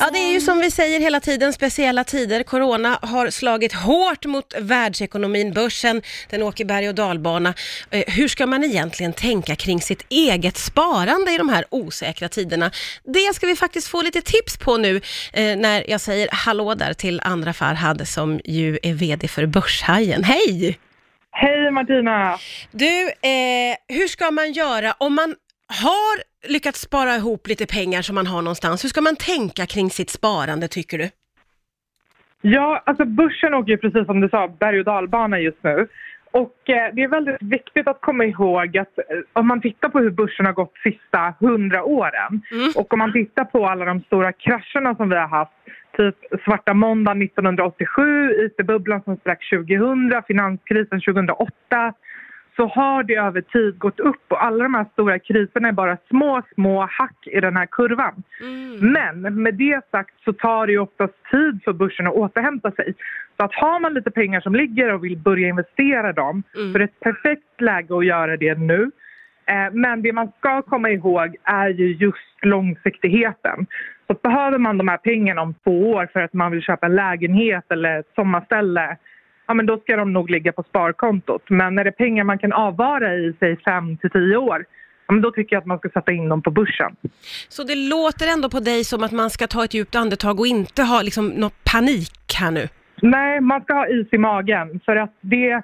Ja, det är ju som vi säger hela tiden, speciella tider. Corona har slagit hårt mot världsekonomin, börsen, den åker berg och dalbana. Eh, hur ska man egentligen tänka kring sitt eget sparande i de här osäkra tiderna? Det ska vi faktiskt få lite tips på nu eh, när jag säger hallå där till Andra Farhad som ju är VD för Börshajen. Hej! Hej Martina! Du, eh, hur ska man göra om man har lyckats spara ihop lite pengar som man har någonstans? Hur ska man tänka kring sitt sparande tycker du? Ja, alltså börsen åker ju precis som du sa berg och dalbana just nu. Och eh, det är väldigt viktigt att komma ihåg att eh, om man tittar på hur börsen har gått sista hundra åren Mm. och om man tittar på alla de stora krascherna som vi har haft, typ svarta måndagen 1987, IT-bubblan som sprack 2000, finanskrisen 2008, så har det över tid gått upp och alla de här stora kriserna är bara små, små hack i den här kurvan. Mm. Men med det sagt så tar det oftast tid för börsen att återhämta sig. Så att har man lite pengar som ligger och vill börja investera dem Mm. så är det ett perfekt läge att göra det nu. Eh, Men det man ska komma ihåg är ju just långsiktigheten. Så behöver man de här pengarna om två år för att man vill köpa en lägenhet eller ett sommarställe ja men då ska de nog ligga på sparkontot. Men när det är pengar man kan avvara i sig fem till tio år ja, men då tycker jag att man ska sätta in dem på börsen. Så det låter ändå på dig som att man ska ta ett djupt andetag och inte ha liksom något panik här nu. Nej, man ska ha is i magen för att det,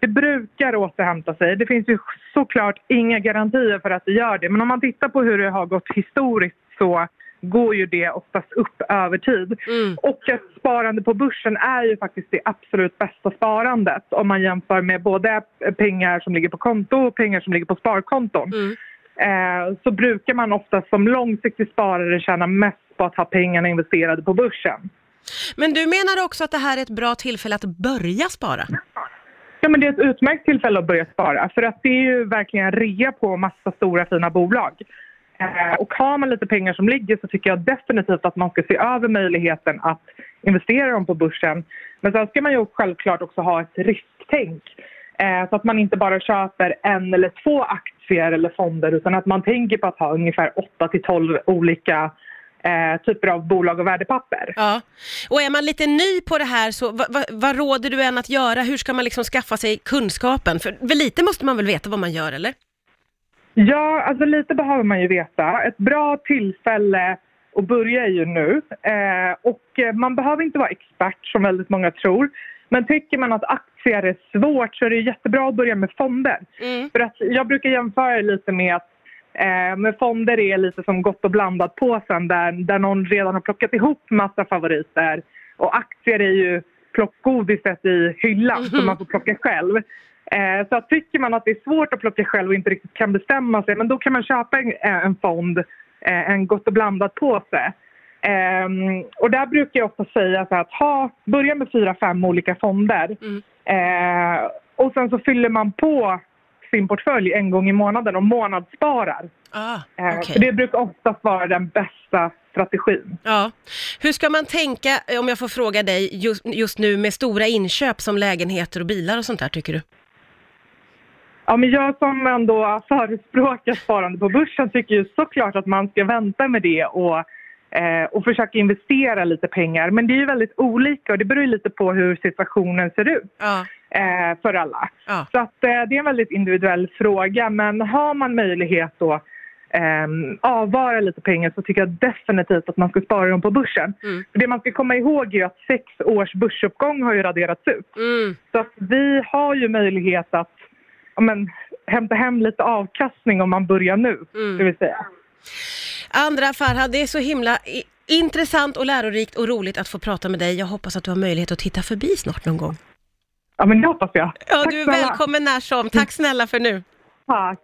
det brukar återhämta sig. Det finns ju såklart inga garantier för att det gör det. Men om man tittar på hur det har gått historiskt så går ju det oftast upp över tid. Mm. Och ett sparande på börsen är ju faktiskt det absolut bästa sparandet om man jämför med både pengar som ligger på konto och pengar som ligger på sparkonton. Mm. Eh, så brukar man ofta som långsiktig sparare tjäna mest på att ha pengarna investerade på börsen. Men du menar också att det här är ett bra tillfälle att börja spara? Ja, men det är ett utmärkt tillfälle att börja spara för att det är ju verkligen rea på massa stora fina bolag. Eh, och har man lite pengar som ligger så tycker jag definitivt att man ska se över möjligheten att investera dem på börsen. Men sen ska man ju självklart också ha ett risktänk. Eh, så att man inte bara köper en eller två aktier eller fonder utan att man tänker på att ha ungefär 8 till 12 olika eh, typer av bolag och värdepapper. Ja. Och är man lite ny på det här, så vad, vad, vad råder du än att göra? Hur ska man liksom skaffa sig kunskapen? För för lite måste man väl veta vad man gör, eller? Ja, alltså lite behöver man ju veta. Ett bra tillfälle att börja är ju nu. Eh, och man behöver inte vara expert som väldigt många tror. Men tycker man att aktier är svårt så är det jättebra att börja med fonder. Mm. För att jag brukar jämföra lite med att eh, med fonder är lite som gott och blandat påsen där, där någon redan har plockat ihop massa favoriter. Och aktier är ju plockgodiset i hyllan som man får plocka själv. Eh, så tycker man att det är svårt att plocka själv och inte riktigt kan bestämma sig, men då kan man köpa en, en fond, eh, en gott och blandat påse. Ehm, och där brukar jag ofta säga att ha, börja med fyra, fem olika fonder. Mm. Eh, och sen så fyller man på sin portfölj en gång i månaden och månadssparar. Ah, Eh. För det brukar oftast vara den bästa strategin. Ja. Hur ska man tänka, eh, om jag får fråga dig, just, just nu med stora inköp som lägenheter och bilar och sånt där, tycker du? Ja, men jag som ändå förespråkar sparande på börsen tycker ju såklart att man ska vänta med det och, eh, och försöka investera lite pengar. Men det är ju väldigt olika och det beror lite på hur situationen ser ut Ja. eh, för alla. Ja. Så att, eh, det är en väldigt individuell fråga. Men har man möjlighet då eh, avvara lite pengar så tycker jag definitivt att man ska spara dem på börsen. Mm. För det man ska komma ihåg är att sex års börsuppgång har ju raderats ut. Mm. Så att vi har ju möjlighet att men, hämta hem lite avkastning om man börjar nu, Mm. det vill säga. Andra Farhad, det är så himla intressant och lärorikt och roligt att få prata med dig. Jag hoppas att du har möjlighet att titta förbi snart någon gång. Ja, men det hoppas jag. Ja, Tack du är snälla. välkommen när som. Tack snälla för nu. Tack.